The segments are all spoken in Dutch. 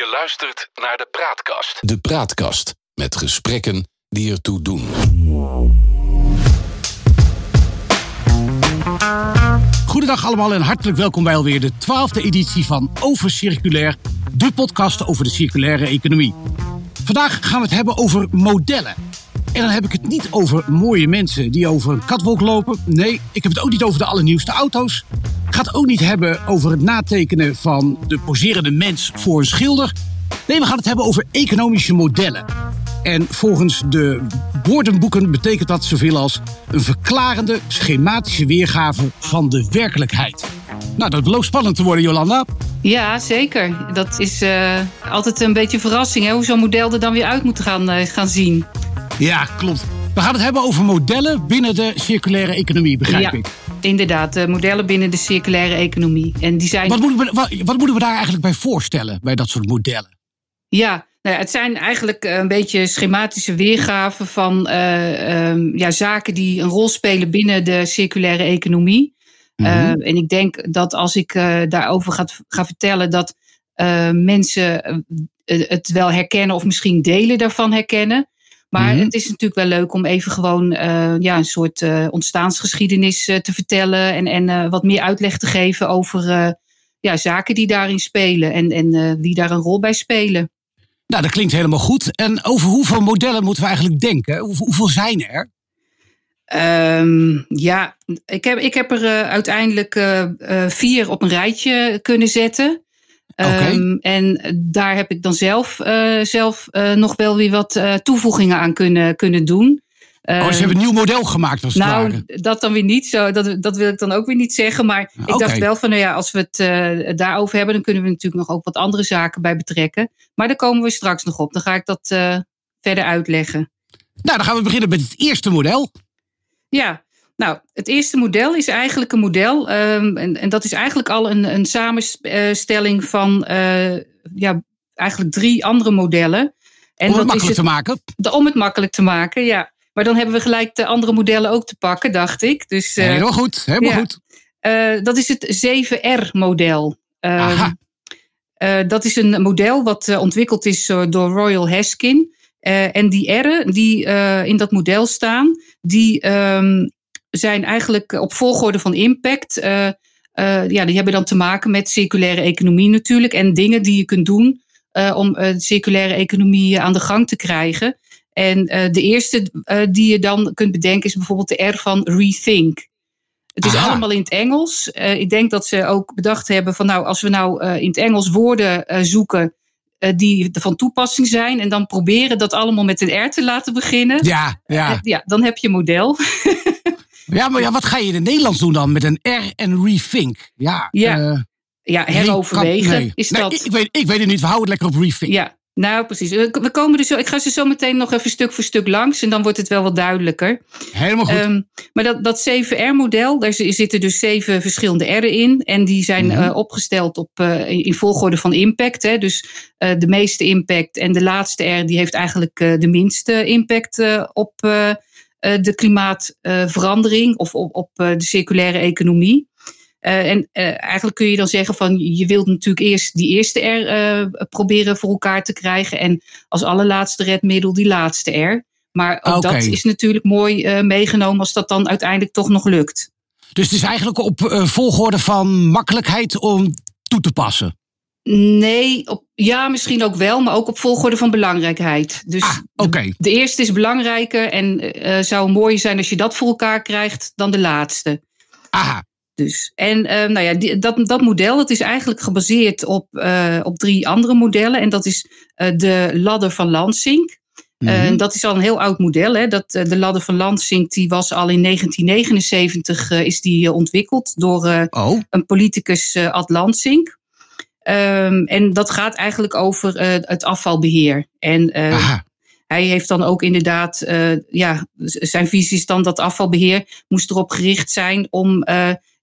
Je luistert naar de Praatkast. De Praatkast met gesprekken die ertoe doen. Goedendag allemaal en hartelijk welkom bij alweer de twaalfde editie van Over Circulair, de podcast over de circulaire economie. Vandaag gaan we het hebben over modellen. En dan heb ik het niet over mooie mensen die over een katwolk lopen. Nee, ik heb het ook niet over de allernieuwste auto's. Ik ga het ook niet hebben over het natekenen van de poserende mens voor een schilder. Nee, we gaan het hebben over economische modellen. En volgens de woordenboeken betekent dat zoveel als een verklarende, schematische weergave van de werkelijkheid. Nou, dat belooft spannend te worden, Jolanda. Ja, zeker. Dat is uh, altijd een beetje verrassing, hè? hoe zo'n model er dan weer uit moet gaan, uh, gaan zien. Ja, klopt. We gaan het hebben over modellen binnen de circulaire economie, begrijp ja, ik. Inderdaad, uh, modellen binnen de circulaire economie. En die zijn... wat, moeten we, wat, wat moeten we daar eigenlijk bij voorstellen, bij dat soort modellen? Ja, nou, het zijn eigenlijk een beetje schematische weergaven van uh, um, ja, zaken die een rol spelen binnen de circulaire economie. Mm -hmm. uh, en ik denk dat als ik uh, daarover ga, ga, vertellen, dat mensen het wel herkennen of misschien delen daarvan herkennen. Maar mm -hmm. het is natuurlijk wel leuk om even gewoon ja, een soort ontstaansgeschiedenis te vertellen en, en wat meer uitleg te geven over ja, zaken die daarin spelen en, en wie daar een rol bij spelen. Nou, dat klinkt helemaal goed. En over hoeveel modellen moeten we eigenlijk denken? Hoeveel, hoeveel zijn er? Um, ja, ik heb, ik heb er uiteindelijk vier op een rijtje kunnen zetten. Okay. Um, en daar heb ik dan zelf, zelf nog wel weer wat toevoegingen aan kunnen, kunnen doen. Oh, ze hebben een nieuw model gemaakt als het nou, ware. dat dan weer niet zo. Dat, dat wil ik dan ook weer niet zeggen. Maar ik Oké. dacht wel van, nou ja, als we het uh, daarover hebben, dan kunnen we natuurlijk nog ook wat andere zaken bij betrekken. Maar daar komen we straks nog op. Dan ga ik dat uh, verder uitleggen. Nou, dan gaan we beginnen met het eerste model. Ja, nou, het eerste model is eigenlijk een model. Um, en, en dat is eigenlijk al een, een samenstelling van uh, ja, eigenlijk drie andere modellen. En Om het dat makkelijk is het, te maken. De, om het makkelijk te maken, ja. Maar dan hebben we gelijk de andere modellen ook te pakken, dacht ik. Dus, uh, helemaal goed, helemaal ja. goed. Uh, dat is het 7R-model. Aha. Uh, dat is een model wat ontwikkeld is door Royal Haskin. en die R'en die in dat model staan, die um, zijn eigenlijk op volgorde van impact. ja, die hebben dan te maken met circulaire economie natuurlijk. En dingen die je kunt doen om de circulaire economie aan de gang te krijgen. En de eerste die je dan kunt bedenken is bijvoorbeeld de R van rethink. Het is Aha. allemaal in het Engels. Ik denk dat ze ook bedacht hebben van nou, als we nou in het Engels woorden zoeken die van toepassing zijn en dan proberen dat allemaal met een R te laten beginnen. Ja, ja. ja dan heb je model. ja, maar ja, wat ga je in het Nederlands doen dan met een R en rethink? Ja, ja. ja heroverwegen nee. is nee, dat. Ik weet, ik weet het niet, we houden het lekker op rethink. Ja, nou, precies. We komen er zo, ik ga ze zo meteen nog even stuk voor stuk langs en dan wordt het wel wat duidelijker. Helemaal goed. Um, maar dat, dat 7R-model, daar zitten dus zeven verschillende R'en in. En die zijn Mhm. mm -hmm. uh, opgesteld op, uh, in volgorde van impact. Hè. Dus uh, de meeste impact en de laatste R die heeft eigenlijk de minste impact op de klimaatverandering of op, op de circulaire economie. Uh, en uh, eigenlijk kun je dan zeggen van je wilt natuurlijk eerst die eerste R uh, proberen voor elkaar te krijgen. En als allerlaatste redmiddel die laatste R. Maar ook okay. dat is natuurlijk mooi meegenomen als dat dan uiteindelijk toch nog lukt. Dus het is eigenlijk op volgorde van makkelijkheid om toe te passen. Nee, op, ja, misschien ook wel, maar ook op volgorde van belangrijkheid. Dus ah, okay. de, de, eerste is belangrijker en zou mooi zijn als je dat voor elkaar krijgt dan de laatste. Aha. Dus. En uh, nou ja, die, dat, dat model dat is eigenlijk gebaseerd op, uh, op drie andere modellen. En dat is de ladder van Lansing. Mm -hmm. dat is al een heel oud model. Hè? Dat, de ladder van Lansing die was al in 1979 is die ontwikkeld door oh. een politicus Ad Lansing. Um, en dat gaat eigenlijk over het afvalbeheer. En hij heeft dan ook inderdaad, ja, zijn visie is dan dat afvalbeheer moest erop gericht zijn om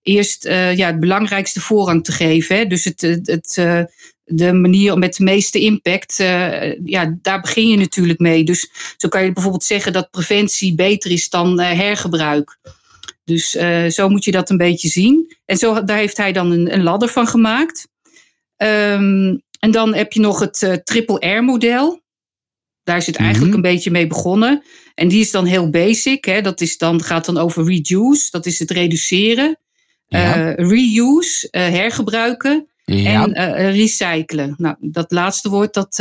eerst uh, ja, het belangrijkste voorrang te geven. Hè? Dus het, het, het de manier met de meeste impact, uh, ja, daar begin je natuurlijk mee. Dus zo kan je bijvoorbeeld zeggen dat preventie beter is dan hergebruik. Dus zo moet je dat een beetje zien. En zo, daar heeft hij dan een, een ladder van gemaakt. Um, en dan heb je nog het triple R-model. Daar is het eigenlijk mhm. een beetje mee begonnen. En die is dan heel basic. Hè? Dat is dan, gaat dan over reduce, dat is het reduceren. reuse, hergebruiken. En recyclen. Nou, dat laatste woord, dat,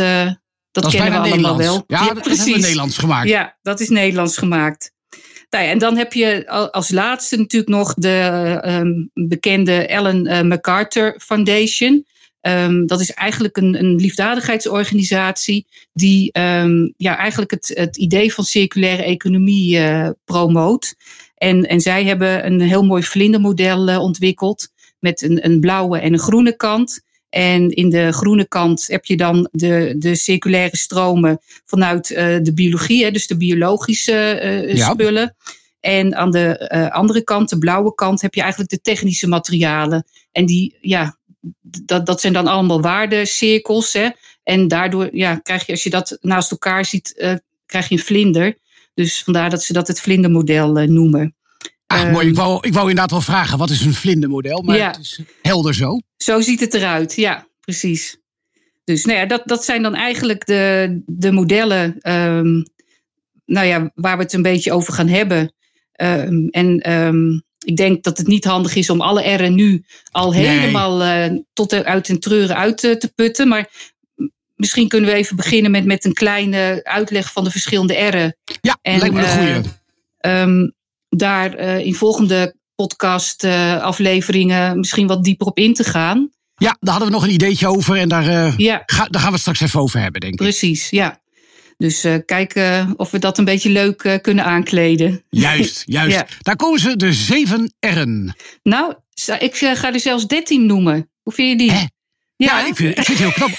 dat, kennen we allemaal wel. Ja, dat precies. hebben we Nederlands gemaakt. Ja, dat is Nederlands gemaakt. Nou ja, en dan heb je als laatste natuurlijk nog de um, bekende Ellen MacArthur Foundation. Um, dat is eigenlijk een, een liefdadigheidsorganisatie die um, ja, eigenlijk het, het idee van circulaire economie uh, promoot. En, en zij hebben een heel mooi vlindermodel uh, ontwikkeld met een, een blauwe en een groene kant. En in de groene kant heb je dan de, de circulaire stromen vanuit uh, de biologie, hè, dus de biologische uh, ja. spullen. En aan de uh, andere kant, de blauwe kant, heb je eigenlijk de technische materialen. En die, ja, dat, dat zijn dan allemaal waardecirkels. Hè. En daardoor ja, krijg je, als je dat naast elkaar ziet, krijg je een vlinder. Dus vandaar dat ze dat het vlindermodel noemen. Ach, mooi. Ik ehm, wou, ik wou inderdaad wel vragen, wat is een vlindermodel? Maar ja. het is helder zo. Zo ziet het eruit, ja, precies. Dus nou ja, dat, dat zijn dan eigenlijk de, de modellen um, nou ja, waar we het een beetje over gaan hebben. Um, en um, ik denk dat het niet handig is om alle R'en nu al helemaal uh, tot uit en treuren uit te, te putten. Maar misschien kunnen we even beginnen met, met een kleine uitleg van de verschillende R'en. Ja, en, lijkt me een goede. Uh, daar in volgende podcast uh, afleveringen misschien wat dieper op in te gaan. Ja, daar hadden we nog een ideetje over en daar, ja. ga, daar gaan we het straks even over hebben, denk ik. Precies, ja. Dus uh, kijken of we dat een beetje leuk uh, kunnen aankleden. Juist, juist. ja. Daar komen ze, de zeven R'en. Nou, ik ga er zelfs dertien noemen. Hoe vind je die? Ja, ja ik, vind, ik vind het heel knap.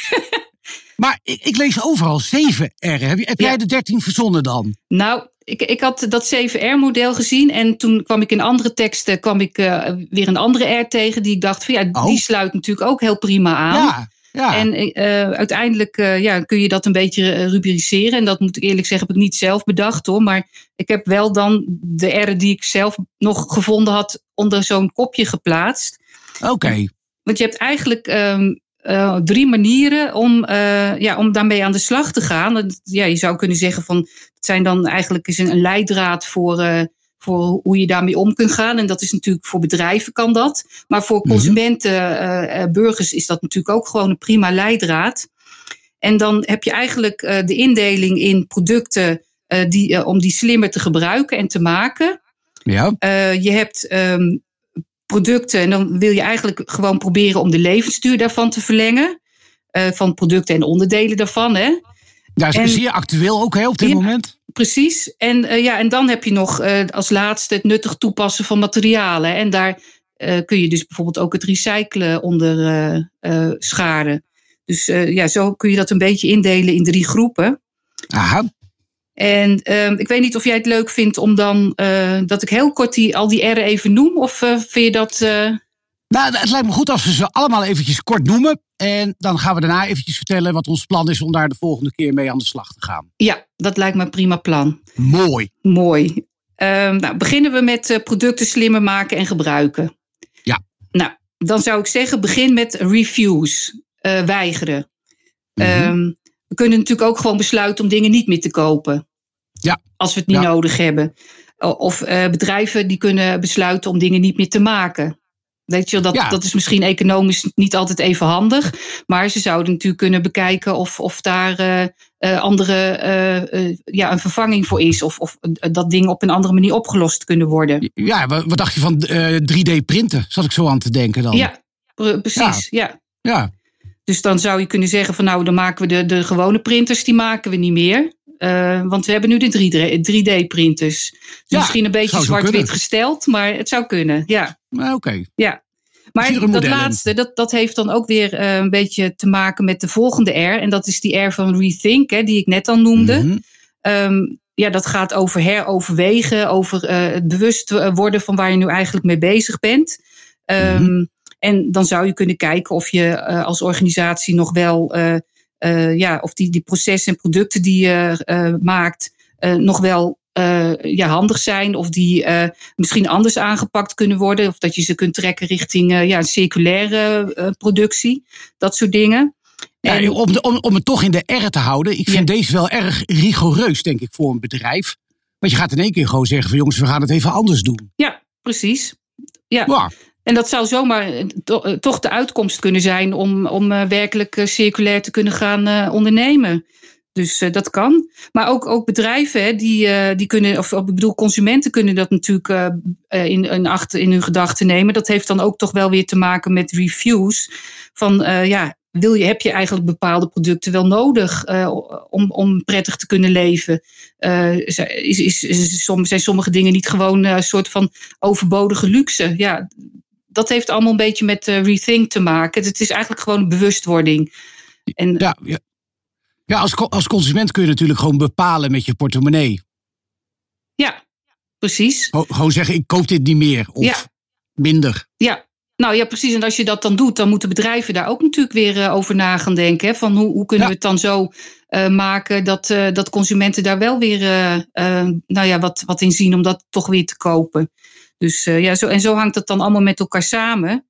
maar ik, ik, lees overal zeven R'en. Heb, heb jij de dertien verzonnen dan? Nou, ik, ik had dat 7R-model gezien en toen kwam ik in andere teksten kwam ik uh, weer een andere R tegen die ik dacht van ja, oh. die sluit natuurlijk ook heel prima aan. Ja, ja. En uh, uiteindelijk uh, ja, kun je dat een beetje rubriceren. En dat moet ik eerlijk zeggen, heb ik niet zelf bedacht hoor. Maar ik heb wel dan de R die ik zelf nog gevonden had onder zo'n kopje geplaatst. Oké. Want je hebt eigenlijk um, uh, drie manieren om, ja, om daarmee aan de slag te gaan. Ja, je zou kunnen zeggen van het zijn dan eigenlijk is een, leidraad voor, voor hoe je daarmee om kunt gaan. En dat is natuurlijk voor bedrijven kan dat. Maar voor mhm. consumenten, burgers is dat natuurlijk ook gewoon een prima leidraad. En dan heb je eigenlijk de indeling in producten die, om die slimmer te gebruiken en te maken. Ja. je hebt um, producten. En dan wil je eigenlijk gewoon proberen om de levensduur daarvan te verlengen. Van producten en onderdelen daarvan. Hè. Ja, is zeer actueel ook heel op dit moment. Precies. En, uh, ja, en dan heb je nog uh, als laatste het nuttig toepassen van materialen. En daar kun je dus bijvoorbeeld ook het recyclen onder scharen. Dus ja, zo kun je dat een beetje indelen in drie groepen. Aha. En uh, ik weet niet of jij het leuk vindt om dan dat ik heel kort die, al die R'en even noem. Of vind je dat. Nou, het lijkt me goed als we ze allemaal eventjes kort noemen. En dan gaan we daarna eventjes vertellen wat ons plan is om daar de volgende keer mee aan de slag te gaan. Ja, dat lijkt me een prima plan. Mooi. Mooi. Uh, nou, beginnen we met producten slimmer maken en gebruiken. Ja. Nou, dan zou ik zeggen, begin met refuse, weigeren. Mm -hmm. We kunnen natuurlijk ook gewoon besluiten om dingen niet meer te kopen. Ja. Als we het niet nodig hebben. Of uh, bedrijven die kunnen besluiten om dingen niet meer te maken. Weet je, dat, ja. dat is misschien economisch niet altijd even handig. Maar ze zouden natuurlijk kunnen bekijken of, of daar uh, uh, andere, ja, een vervanging voor is. Of, of dat dingen op een andere manier opgelost kunnen worden. Ja, wat dacht je van 3D-printen? Zat ik zo aan te denken dan. Ja, precies. Ja. ja. Dus dan zou je kunnen zeggen van nou, dan maken we de, de gewone printers, die maken we niet meer. Uh, want we hebben nu de 3D-printers. Dus ja, misschien een beetje zwart-wit gesteld, maar het zou kunnen. Ja. Oké. Okay. Ja. Maar dat laatste, dat, dat heeft dan ook weer uh, een beetje te maken met de volgende R. En dat is die R van Rethink, hè, die ik net al noemde. Mm -hmm. um, ja, dat gaat over heroverwegen, over uh, het bewust worden van waar je nu eigenlijk mee bezig bent. Um, mm -hmm. En dan zou je kunnen kijken of je uh, als organisatie nog wel, ja, of die, die processen en producten die je maakt, nog wel ja, handig zijn. Of die misschien anders aangepakt kunnen worden. Of dat je ze kunt trekken richting ja, een circulaire productie. Dat soort dingen. Ja, om, om, om het toch in de R te houden. Ik vind deze wel erg rigoureus, denk ik, voor een bedrijf. Want je gaat in één keer gewoon zeggen van jongens, we gaan het even anders doen. Ja, precies. Ja. En dat zou zomaar eh, eh, toch de uitkomst kunnen zijn om, om eh, werkelijk circulair te kunnen gaan ondernemen. Dus dat kan. Maar ook, ook bedrijven, hè, die, die kunnen, of ik bedoel, consumenten kunnen dat natuurlijk in, in, achter, in hun gedachten nemen. Dat heeft dan ook toch wel weer te maken met reviews. Van ja, wil je, heb je eigenlijk bepaalde producten wel nodig om, om prettig te kunnen leven? is, is, is, zijn sommige dingen niet gewoon een soort van overbodige luxe? Ja, dat heeft allemaal een beetje met rethink te maken. Het is eigenlijk gewoon een bewustwording. En, ja, ja. Ja als, als consument kun je natuurlijk gewoon bepalen met je portemonnee. Ja, precies. gewoon zeggen, ik koop dit niet meer of minder. Ja, nou ja, precies. En als je dat dan doet, dan moeten bedrijven daar ook natuurlijk weer uh, over na gaan denken. Hè? Van hoe, hoe kunnen we het dan zo uh, maken dat, uh, dat consumenten daar wel weer nou ja, wat, wat in zien om dat toch weer te kopen. Dus ja, zo, en zo hangt het dan allemaal met elkaar samen.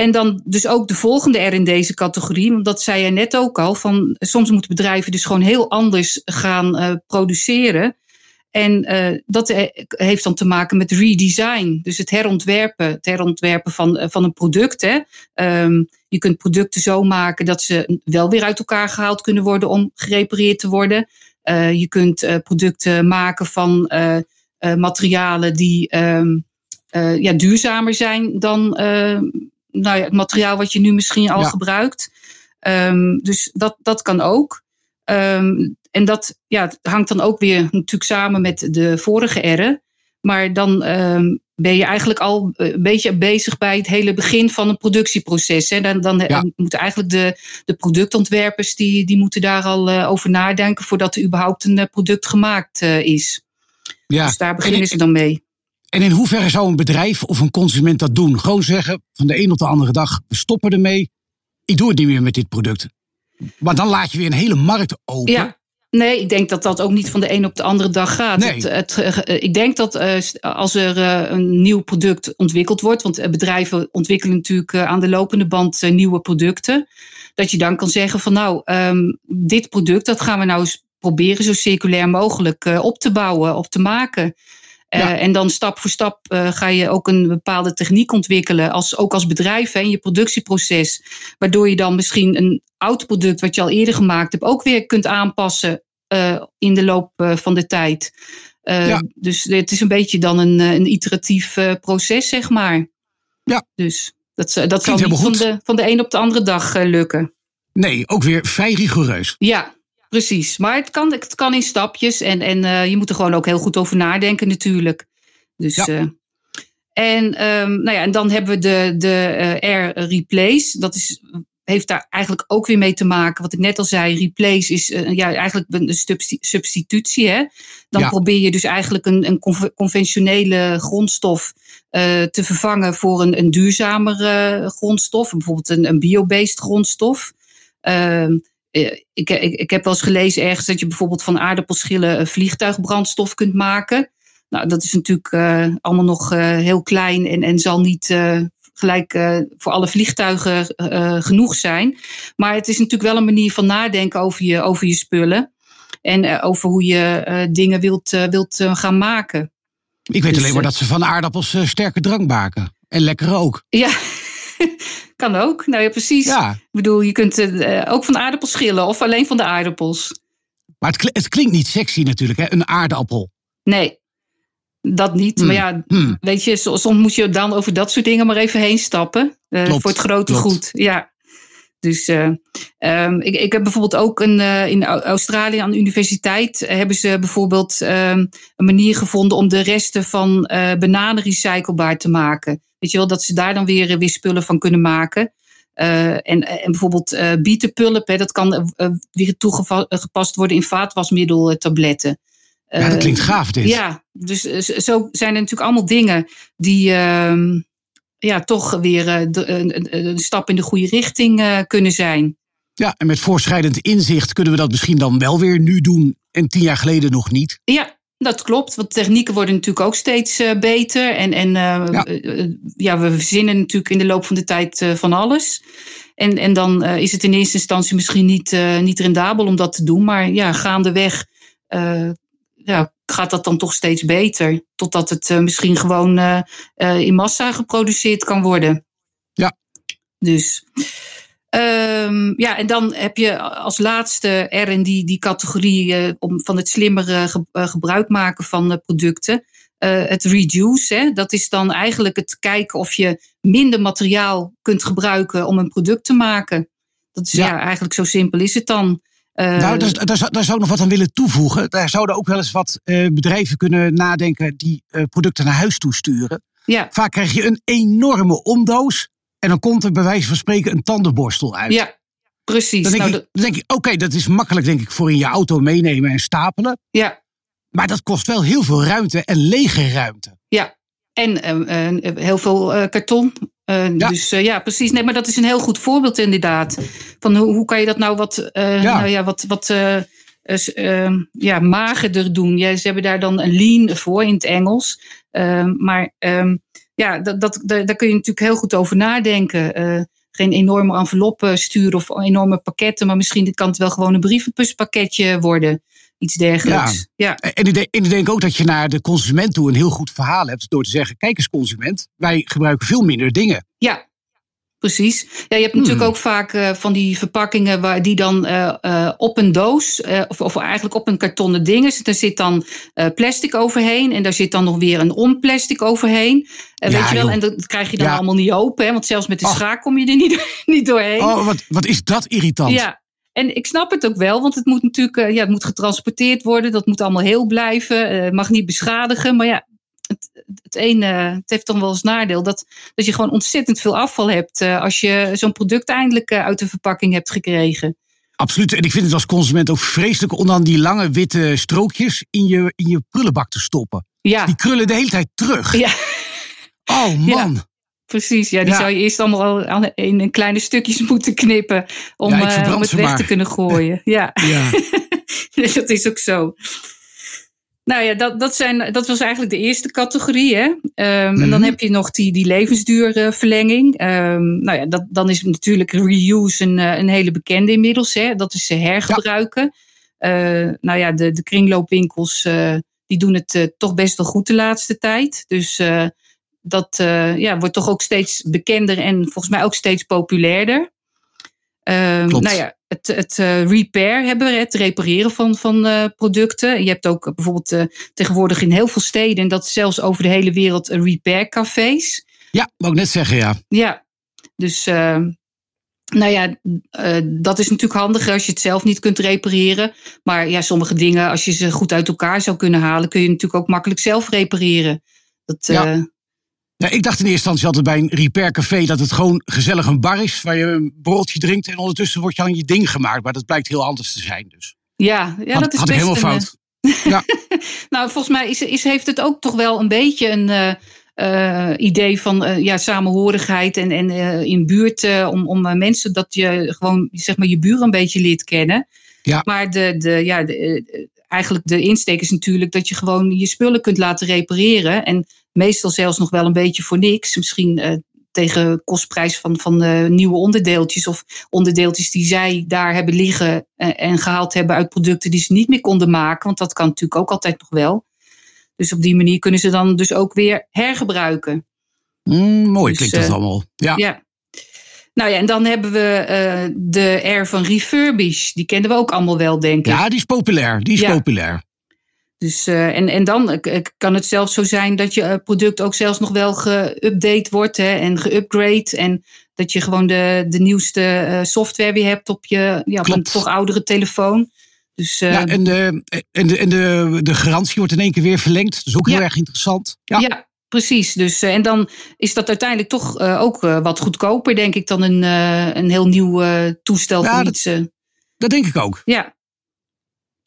En dan dus ook de volgende R in deze categorie, want dat zei je net ook al, van soms moeten bedrijven dus gewoon heel anders gaan uh, produceren. En uh, dat heeft dan te maken met redesign, dus het herontwerpen, herontwerpen van, van een product. Hè. Um, je kunt producten zo maken dat ze wel weer uit elkaar gehaald kunnen worden om gerepareerd te worden. Je kunt producten maken van materialen die uh, ja, duurzamer zijn dan uh, nou ja, het materiaal wat je nu misschien al ja. gebruikt. Um, dus dat, dat kan ook. Um, en dat ja, hangt dan ook weer natuurlijk samen met de vorige R'en. Maar dan ben je eigenlijk al een beetje bezig bij het hele begin van een productieproces. Hè. Dan, dan ja. moeten eigenlijk de, de productontwerpers die, die moeten daar al over nadenken voordat er überhaupt een product gemaakt is. Ja. Dus daar beginnen ze dan mee. En in hoeverre zou een bedrijf of een consument dat doen? Gewoon zeggen van de een op de andere dag, we stoppen ermee. Ik doe het niet meer met dit product. Maar dan laat je weer een hele markt open. Ja. Nee, ik denk dat dat ook niet van de een op de andere dag gaat. Nee. Het, het, eh, ik denk dat uh, als er een nieuw product ontwikkeld wordt, want bedrijven ontwikkelen natuurlijk aan de lopende band nieuwe producten, dat je dan kan zeggen van nou, um, dit product, dat gaan we nou eens proberen zo circulair mogelijk op te bouwen of te maken. Uh, ja. En dan stap voor stap uh, ga je ook een bepaalde techniek ontwikkelen, als, ook als bedrijf in je productieproces. Waardoor je dan misschien een oud product wat je al eerder gemaakt hebt, ook weer kunt aanpassen in de loop van de tijd. Ja. Dus het is een beetje dan een, een iteratief proces, zeg maar. Ja. Dus dat, dat zal niet van de, van de een op de andere dag lukken. Nee, ook weer vrij rigoureus. Ja, Precies, maar het kan, het kan in stapjes en, en uh, je moet er gewoon ook heel goed over nadenken natuurlijk. Dus, ja. uh, en, um, nou ja, en dan hebben we de, de uh, Air Replace. Dat is, heeft daar eigenlijk ook weer mee te maken. Wat ik net al zei, replace is ja, eigenlijk een substitutie. Hè? Dan ja. probeer je dus eigenlijk een, een conventionele grondstof te vervangen voor een, een duurzamere grondstof. Bijvoorbeeld een, een biobased grondstof. Ehm, eh, ik, ik, ik heb wel eens gelezen ergens dat je bijvoorbeeld van aardappelschillen vliegtuigbrandstof kunt maken. Nou, dat is natuurlijk uh, allemaal nog uh, heel klein en, en zal niet uh, gelijk voor alle vliegtuigen genoeg zijn. Maar het is natuurlijk wel een manier van nadenken over je, over je spullen. En over hoe je dingen wilt, wilt gaan maken. Ik weet dus, alleen maar dat ze van aardappels sterke drank maken. En lekker ook. Ja, kan ook. Nou ja, precies. Ja. Ik bedoel, je kunt uh, ook van aardappels schillen of alleen van de aardappels. Maar het, het klinkt niet sexy natuurlijk, hè? een aardappel. Nee, dat niet. Hmm. Maar ja, hmm. weet je, soms moet je dan over dat soort dingen maar even heen stappen. Uh, voor het grote klopt. goed. Ja. Dus uh, um, ik, ik heb bijvoorbeeld ook een, uh, in Australië aan de universiteit hebben ze bijvoorbeeld um, een manier gevonden om de resten van bananen recyclebaar te maken. Weet je wel, dat ze daar dan weer, weer spullen van kunnen maken. En, en bijvoorbeeld bietenpulp, hè, dat kan weer toegepast worden in vaatwasmiddeltabletten. ja, dat klinkt gaaf dit. Ja, dus zo zijn er natuurlijk allemaal dingen die ehm, ja, toch weer een, een, stap in de goede richting kunnen zijn. Ja, en met voorschrijdend inzicht kunnen we dat misschien dan wel weer nu doen en tien jaar geleden nog niet. Ja, dat klopt, want technieken worden natuurlijk ook steeds uh, beter. En, en uh, ja. Uh, ja. we verzinnen natuurlijk in de loop van de tijd van alles. En, en dan is het in eerste instantie misschien niet, niet rendabel om dat te doen. Maar ja, gaandeweg ja, gaat dat dan toch steeds beter. Totdat het misschien gewoon in massa geproduceerd kan worden. Ja. Dus. Um, ja, en dan heb je als laatste er in die, die categorie om, van het slimmere ge, gebruik maken van producten. het reduce, hè, dat is dan eigenlijk het kijken of je minder materiaal kunt gebruiken om een product te maken. Dat is ja, ja eigenlijk zo simpel is het dan. Nou, daar, daar, daar, zou ik nog wat aan willen toevoegen. Daar zouden ook wel eens wat bedrijven kunnen nadenken die producten naar huis toe sturen. Ja. Vaak krijg je een enorme omdoos en dan komt er bij wijze van spreken een tandenborstel uit. Ja, precies. Dan denk nou, ik, dan denk ik oké, dat is makkelijk denk ik voor in je auto meenemen en stapelen. Ja. Maar dat kost wel heel veel ruimte en lege ruimte. Ja, en uh, heel veel karton. Uh, ja. Dus ja, precies. Nee, maar dat is een heel goed voorbeeld inderdaad. Van hoe, hoe kan je dat nou wat, ja. Nou ja, wat, wat ja, magerder doen? Ja, ze hebben daar dan een lean voor in het Engels. maar um, ja, dat, dat, daar kun je natuurlijk heel goed over nadenken. Uh, geen enorme enveloppen sturen of enorme pakketten, maar misschien kan het wel gewoon een brievenbuspakketje worden. Iets dergelijks. Ja. ja. En, ik denk, en ik denk ook dat je naar de consument toe een heel goed verhaal hebt door te zeggen: kijk eens, consument, wij gebruiken veel minder dingen. Ja, Precies. Ja, je hebt natuurlijk hmm. ook vaak uh, van die verpakkingen waar die dan uh, uh, op een doos, of, of, eigenlijk op een kartonnen ding is. Daar zit dan plastic overheen en daar zit dan nog weer een onplastic overheen. Ja, weet je wel, joh. en dat krijg je dan ja. allemaal niet open, hè? want zelfs met de oh. schaar kom je er niet, niet doorheen. Oh, wat, wat is dat irritant. Ja, en ik snap het ook wel, want het moet natuurlijk ja, het moet getransporteerd worden. Dat moet allemaal heel blijven. Uh, mag niet beschadigen. Maar ja, het, het ene het heeft dan wel eens nadeel dat, dat je gewoon ontzettend veel afval hebt uh, als je zo'n product eindelijk uit de verpakking hebt gekregen. Absoluut. En ik vind het als consument ook vreselijk om dan die lange witte strookjes in je, in je prullenbak te stoppen. Ja. Die krullen de hele tijd terug. Ja. Oh man. Ja. Precies, ja, die ja. zou je eerst allemaal in kleine stukjes moeten knippen om, ja, uh, om het weg maar. te kunnen gooien. Ja, ja. dat is ook zo. Nou ja, dat, dat, zijn, dat was eigenlijk de eerste categorie. Hè? Um, mm-hmm. En dan heb je nog die, die levensduurverlenging. Um, nou ja, dat, dan is natuurlijk reuse een, een hele bekende inmiddels. Hè? Dat is hergebruiken. Ja. Uh, nou ja, de, de kringloopwinkels uh, die doen het uh, toch best wel goed de laatste tijd. Dus dat ja, wordt toch ook steeds bekender en volgens mij ook steeds populairder. Um, nou ja, het, het uh, repair hebben we, het repareren van, van uh, producten. Je hebt ook bijvoorbeeld tegenwoordig in heel veel steden, en dat zelfs over de hele wereld, repair cafés. Ja, wou ik net zeggen, ja. Ja, dus ehm, nou ja, dat is natuurlijk handiger als je het zelf niet kunt repareren. Maar ja, sommige dingen, als je ze goed uit elkaar zou kunnen halen, kun je natuurlijk ook makkelijk zelf repareren. Dat, ja. Nou, ik dacht in eerste instantie altijd bij een repair café dat het gewoon gezellig een bar is waar je een broodje drinkt en ondertussen wordt je aan je ding gemaakt. Maar dat blijkt heel anders te zijn. Dus. Ja, ja had, dat is had ik helemaal een, fout. ja. nou, volgens mij is, is, heeft het ook toch wel een beetje een uh, uh, idee van uh, ja, samenhorigheid en, en in buurt om, om mensen dat je gewoon zeg maar je buren een beetje leert kennen. Ja. Maar de, de, ja, de, eigenlijk de insteek is natuurlijk dat je gewoon je spullen kunt laten repareren. En meestal zelfs nog wel een beetje voor niks. Misschien uh, tegen kostprijs van, van uh, nieuwe onderdeeltjes of onderdeeltjes die zij daar hebben liggen en, en gehaald hebben uit producten die ze niet meer konden maken. Want dat kan natuurlijk ook altijd nog wel. Dus op die manier kunnen ze dan dus ook weer hergebruiken. Mm, mooi dus, klinkt dat allemaal. Ja. ja. Nou ja, en dan hebben we uh, de Air van Refurbish. Die kennen we ook allemaal wel, denk ik. Ja, die is populair. Die is ja. populair. Dus, uh, en, en dan kan het zelfs zo zijn dat je product ook zelfs nog wel geüpdate wordt hè, en geupgrade. En dat je gewoon de, de nieuwste uh, software weer hebt op je ja, op een toch oudere telefoon. Dus, uh, ja, en, de, en, de, en de, de garantie wordt in één keer weer verlengd. Dat is ook heel erg interessant. Ja, ja precies. Dus, en dan is dat uiteindelijk toch ook wat goedkoper, denk ik, dan een, een heel nieuw toestel ja, voor dat, iets. dat denk ik ook. Ja,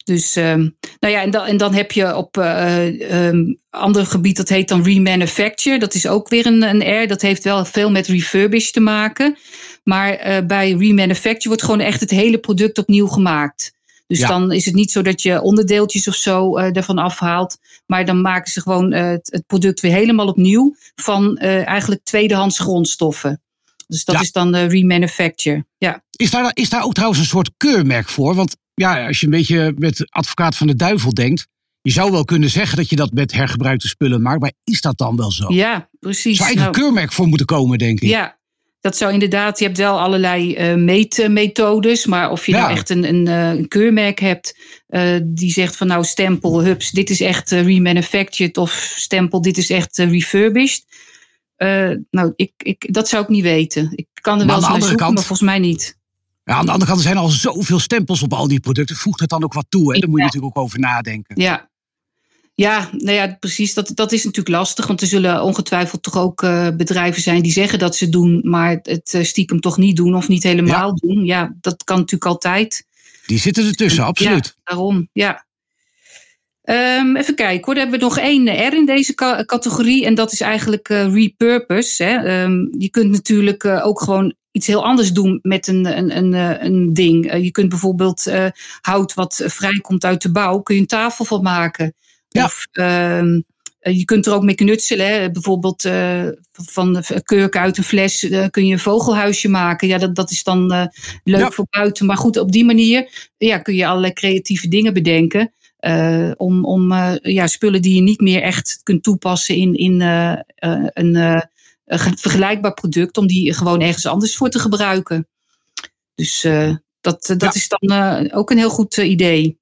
dus, um, nou ja, en dan, en dan heb je op uh, um, ander gebied, dat heet dan remanufacture. Dat is ook weer een, een R. Dat heeft wel veel met refurbish te maken. Maar uh, bij remanufacture wordt gewoon echt het hele product opnieuw gemaakt. Dus ja. dan is het niet zo dat je onderdeeltjes of zo uh, ervan afhaalt. Maar dan maken ze gewoon het, het, product weer helemaal opnieuw van eigenlijk tweedehands grondstoffen. Dus dat is dan de remanufacture. Ja. Is, daar, is daar ook trouwens een soort keurmerk voor? Want ja, als je een beetje met advocaat van de duivel denkt. Je zou wel kunnen zeggen dat je dat met hergebruikte spullen maakt, maar is dat dan wel zo? Ja, precies. Zou eigenlijk nou, een keurmerk voor moeten komen, denk ik. Ja, dat zou inderdaad, je hebt wel allerlei uh, meetmethodes, maar of je nou echt een, een, uh, een keurmerk hebt uh, die zegt van nou stempel, hups, dit is echt remanufactured of stempel, dit is echt refurbished. nou, ik, ik, dat zou ik niet weten. Ik kan er maar wel eens naar zoeken, kant, maar volgens mij niet. Ja, aan de andere kant, er zijn al zoveel stempels op al die producten. Voegt het dan ook wat toe? Hè? Daar moet je natuurlijk ook over nadenken. Ja, ja, nou ja, precies. Dat, dat is natuurlijk lastig. Want er zullen ongetwijfeld toch ook uh, bedrijven zijn die zeggen dat ze doen, maar het uh, stiekem toch niet doen of niet helemaal doen. Ja, dat kan natuurlijk altijd. Die zitten ertussen, absoluut. Ja, daarom, ja. Um, even kijken hoor, dan hebben we nog één R in deze categorie. En dat is eigenlijk uh, repurpose. Hè. Um, je kunt natuurlijk ook gewoon iets heel anders doen met een, een, een, een ding. je kunt bijvoorbeeld hout wat vrijkomt uit de bouw, kun je een tafel van maken. Ja. Of uh, je kunt er ook mee knutselen. Hè. Bijvoorbeeld uh, van de kurk uit een fles kun je een vogelhuisje maken. Ja, dat, dat is dan leuk ja. voor buiten. Maar goed, op die manier ja, kun je allerlei creatieve dingen bedenken. om om ja, spullen die je niet meer echt kunt toepassen in, in een vergelijkbaar product. Om die gewoon ergens anders voor te gebruiken. Dus dat, dat ja. is dan ook een heel goed idee.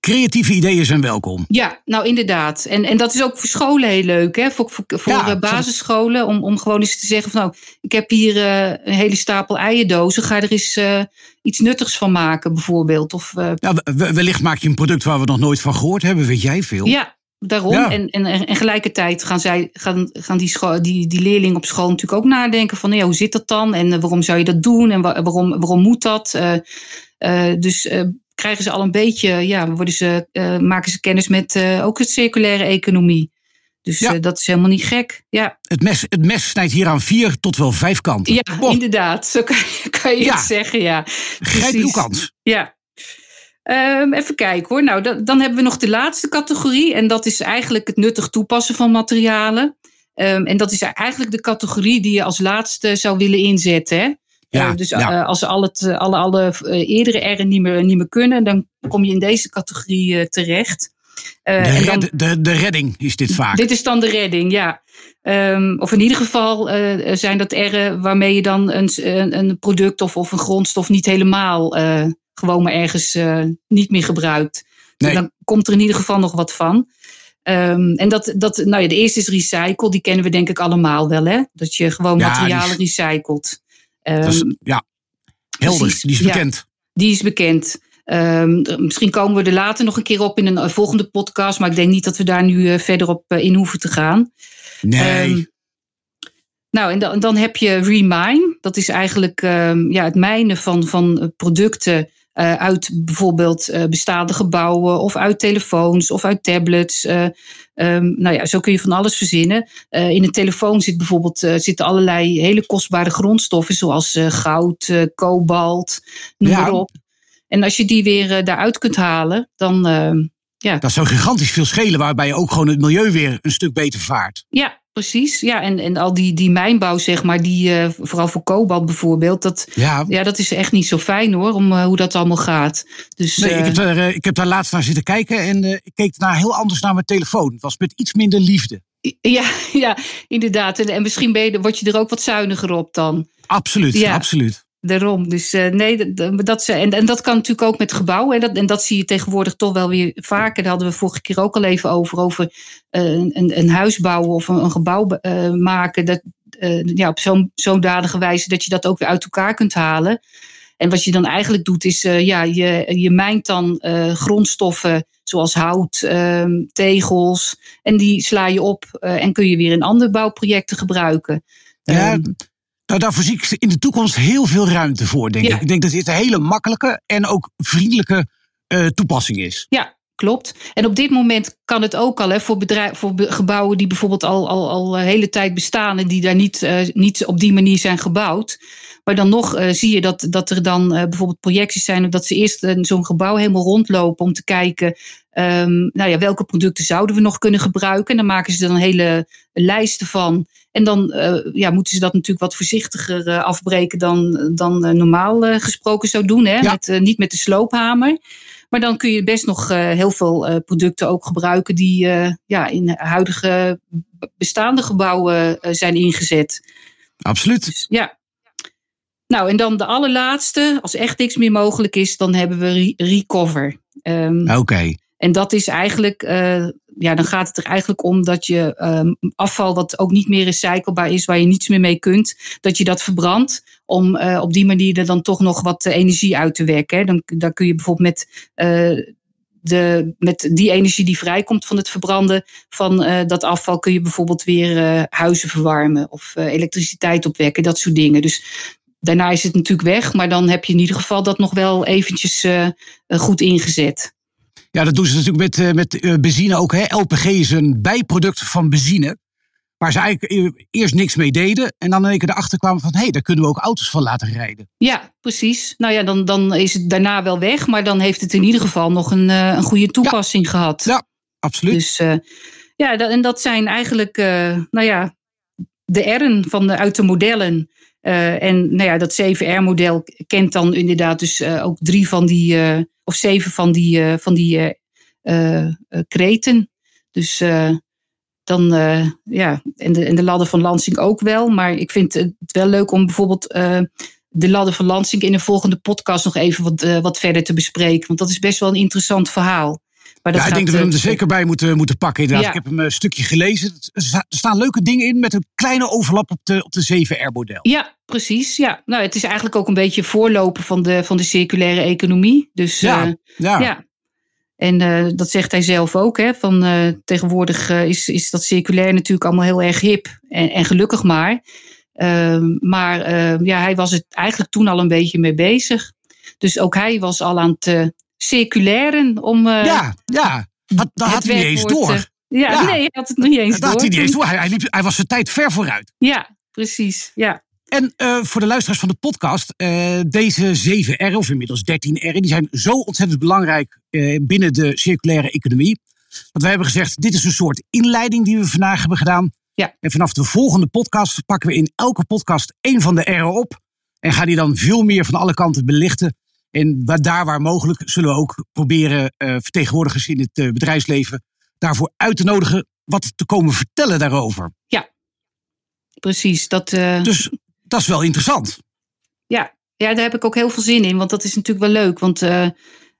Creatieve ideeën zijn welkom. Ja, nou inderdaad. En, en dat is ook voor scholen heel leuk, hè? voor, voor, voor ja, basisscholen. Om, om gewoon eens te zeggen: van nou, ik heb hier uh, een hele stapel eierdozen. Ga er eens uh, iets nuttigs van maken, bijvoorbeeld. Of, uh, ja, wellicht maak je een product waar we nog nooit van gehoord hebben, weet jij veel. Ja, daarom. Ja. En, en, en gelijkertijd gaan, zij, gaan, gaan die, school, die, die leerlingen op school natuurlijk ook nadenken: van ja, hoe zit dat dan? En waarom zou je dat doen? En waarom, waarom moet dat? dus krijgen ze al een beetje, ja, worden ze, maken ze kennis met ook het circulaire economie. Dus ja. dat is helemaal niet gek. Ja. Het, mes, het mes snijdt hier aan vier tot wel vijf kanten. Ja, oh. inderdaad. Zo kan, kan je ja. het zeggen, ja. Grijp uw kans. Ja. Um, even kijken hoor. Nou, dan, dan hebben we nog de laatste categorie. En dat is eigenlijk het nuttig toepassen van materialen. Um, en dat is eigenlijk de categorie die je als laatste zou willen inzetten. Hè? Ja, uh, dus ja. uh, als al het, uh, alle, alle eerdere R'en niet meer, niet meer kunnen, dan kom je in deze categorie terecht. De, dan, de, de redding is dit vaak. Dit is dan de redding, ja. Um, of in ieder geval zijn dat R'en waarmee je dan een, een, een, product of, of een grondstof niet helemaal gewoon maar ergens niet meer gebruikt. Nee. Dan komt er in ieder geval nog wat van. Um, en dat, dat, nou ja, de eerste is recycle, die kennen we denk ik allemaal wel, hè? Dat je gewoon ja, materialen is... recycelt. Is, ehm, ja, helder, precies, die is bekend. Ja, die is bekend. Um, misschien komen we er later nog een keer op in een volgende podcast, maar ik denk niet dat we daar nu uh, verder op uh, in hoeven te gaan. Nee. Nou, en dan, dan, heb je Remine. Dat is eigenlijk ja, het mijnen van, van producten uh, uit bijvoorbeeld uh, bestaande gebouwen of uit telefoons of uit tablets. Uh, um, nou ja, zo kun je van alles verzinnen. in een telefoon zit bijvoorbeeld, zitten allerlei hele kostbare grondstoffen zoals goud, kobalt, noem ja. maar op. En als je die weer daaruit kunt halen, dan. Ja. Dat zou gigantisch veel schelen, waarbij je ook gewoon het milieu weer een stuk beter vaart. Ja, precies. Ja, en, en al die, die mijnbouw, zeg maar, die, uh, vooral voor kobalt bijvoorbeeld, dat, ja. ja, dat is echt niet zo fijn hoor, om uh, hoe dat allemaal gaat. Dus, nee, uh, ik, heb daar, ik heb daar laatst naar zitten kijken en ik keek daar heel anders naar mijn telefoon. Het was met iets minder liefde. Ja, ja inderdaad. En, en misschien ben je, word je er ook wat zuiniger op dan. Absoluut, ja. absoluut. Daarom. Dus uh, nee, dat, dat, en, en dat kan natuurlijk ook met gebouwen. En dat, en dat zie je tegenwoordig toch wel weer vaker. Daar hadden we vorige keer ook al even over. Over uh, een, een huis bouwen of een, een gebouw uh, maken. Dat, ja, op zo'n zodanige wijze dat je dat ook weer uit elkaar kunt halen. En wat je dan eigenlijk doet is, ja, je, je mijnt dan grondstoffen zoals hout, ehm, tegels. En die sla je op en kun je weer in andere bouwprojecten gebruiken. Ja, um, nou, daar zie ik in de toekomst heel veel ruimte voor, denk ja. ik. Ik denk dat dit een hele makkelijke en ook vriendelijke uh, toepassing is. Ja, klopt. En op dit moment kan het ook al hè, voor, bedrijf, voor gebouwen die bijvoorbeeld al, al, al de hele tijd bestaan en die daar niet, uh, niet op die manier zijn gebouwd. Maar dan nog uh, zie je dat, dat er dan uh, bijvoorbeeld projecties zijn dat ze eerst zo'n gebouw helemaal rondlopen om te kijken um, nou ja, welke producten zouden we nog kunnen gebruiken. En dan maken ze er een hele lijst van. En dan ja, moeten ze dat natuurlijk wat voorzichtiger afbreken dan, dan normaal gesproken zou doen. Hè? Ja. Met, niet met de sloophamer. Maar dan kun je best nog heel veel producten ook gebruiken die ja, in huidige bestaande gebouwen zijn ingezet. Absoluut. Dus, ja. Nou, en dan de allerlaatste, als echt niks meer mogelijk is, dan hebben we re recover. Um, Oké. Okay. En dat is eigenlijk, ja, dan gaat het er eigenlijk om dat je um, afval wat ook niet meer recyclebaar is, waar je niets meer mee kunt, dat je dat verbrandt om uh, op die manier er dan toch nog wat energie uit te wekken. Dan, dan kun je bijvoorbeeld met, uh, de, met die energie die vrijkomt van het verbranden van uh, dat afval, kun je bijvoorbeeld weer huizen verwarmen of elektriciteit opwekken, dat soort dingen. Dus daarna is het natuurlijk weg, maar dan heb je in ieder geval dat nog wel eventjes goed ingezet. Ja, dat doen ze natuurlijk met, met benzine ook. Hè? LPG is een bijproduct van benzine. Waar ze eigenlijk eerst niks mee deden. En dan in één keer erachter kwamen van... hé, hey, daar kunnen we ook auto's van laten rijden. Ja, precies. Nou ja, dan, dan is het daarna wel weg. Maar dan heeft het in ieder geval nog een, een goede toepassing gehad. Ja, absoluut. Dus uh, ja, dat, en dat zijn eigenlijk... Uh, nou ja, de R'en van de, uit de modellen. En nou ja, dat 7R-model kent dan inderdaad dus ook drie van die... of zeven van die, van die kreten. Dus dan ja, en de, en de ladder van Lansing ook wel. Maar ik vind het wel leuk om bijvoorbeeld de ladder van Lansing in de volgende podcast nog even wat, wat verder te bespreken. Want dat is best wel een interessant verhaal. Maar dat ja, ik denk dat we hem er zeker bij moeten, moeten pakken. Inderdaad. Ja. Ik heb hem een stukje gelezen. Er staan leuke dingen in met een kleine overlap op de, op de 7R-model. Ja, precies. Ja. Nou, het is eigenlijk ook een beetje voorlopen van de, van de circulaire economie. Dus ja, ja. ja. En uh, dat zegt hij zelf ook. Hè, van, uh, tegenwoordig is, is dat circulair natuurlijk allemaal heel erg hip. En, en gelukkig maar. Ehm, maar ehm, ja, hij was het eigenlijk toen al een beetje mee bezig. Dus ook hij was al aan het circulairen om. ja, ja. Dat, dat had hij niet eens door. Ja, ja, nee, hij had het nog niet eens dat door. Had hij, niet eens door. Hij, hij, liep, hij was zijn tijd ver vooruit. Ja, precies. Ja. En uh, voor de luisteraars van de podcast, uh, deze 7R of inmiddels 13R, die zijn zo ontzettend belangrijk uh, binnen de circulaire economie. Dat wij hebben gezegd, dit is een soort inleiding die we vandaag hebben gedaan. Ja. En vanaf de volgende podcast pakken we in elke podcast één van de R'en op. En gaan die dan veel meer van alle kanten belichten. En waar, daar waar mogelijk zullen we ook proberen vertegenwoordigers in het bedrijfsleven daarvoor uit te nodigen wat te komen vertellen daarover. Ja, precies. Dat, dus dat is wel interessant. Ja. ja, daar heb ik ook heel veel zin in. Want dat is natuurlijk wel leuk. Want uh,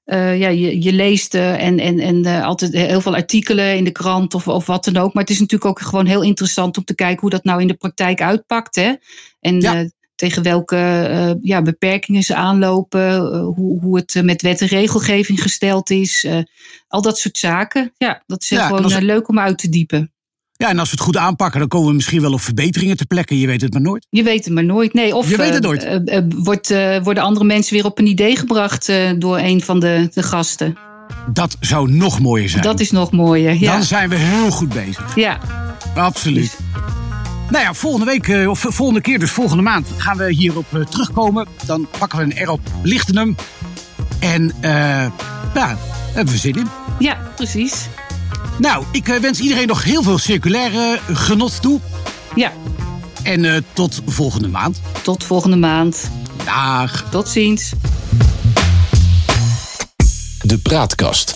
uh, ja, je, je leest uh, en, en, en altijd heel veel artikelen in de krant of, of wat dan ook. Maar het is natuurlijk ook gewoon heel interessant om te kijken hoe dat nou in de praktijk uitpakt. Hè? En ja. Tegen welke ja, beperkingen ze aanlopen. hoe, hoe het met wet en regelgeving gesteld is. al dat soort zaken. Ja, dat is ja, gewoon leuk om uit te diepen. Ja, en als we het goed aanpakken, dan komen we misschien wel op verbeteringen te plekken. Je weet het maar nooit. Je weet het maar nooit. Nee, of je weet het nooit. Wordt, worden andere mensen weer op een idee gebracht door een van de, de gasten. Dat zou nog mooier zijn. Dat is nog mooier, ja. Dan zijn we heel goed bezig. Ja. Absoluut. Nou ja, volgende week, of volgende keer, dus volgende maand, gaan we hierop terugkomen. Dan pakken we een R op, lichten hem. En ja, hebben we zin in. Ja, precies. Nou, ik wens iedereen nog heel veel circulaire genot toe. Ja. En uh, tot volgende maand. Tot volgende maand. Dag. Tot ziens. De Praatkast.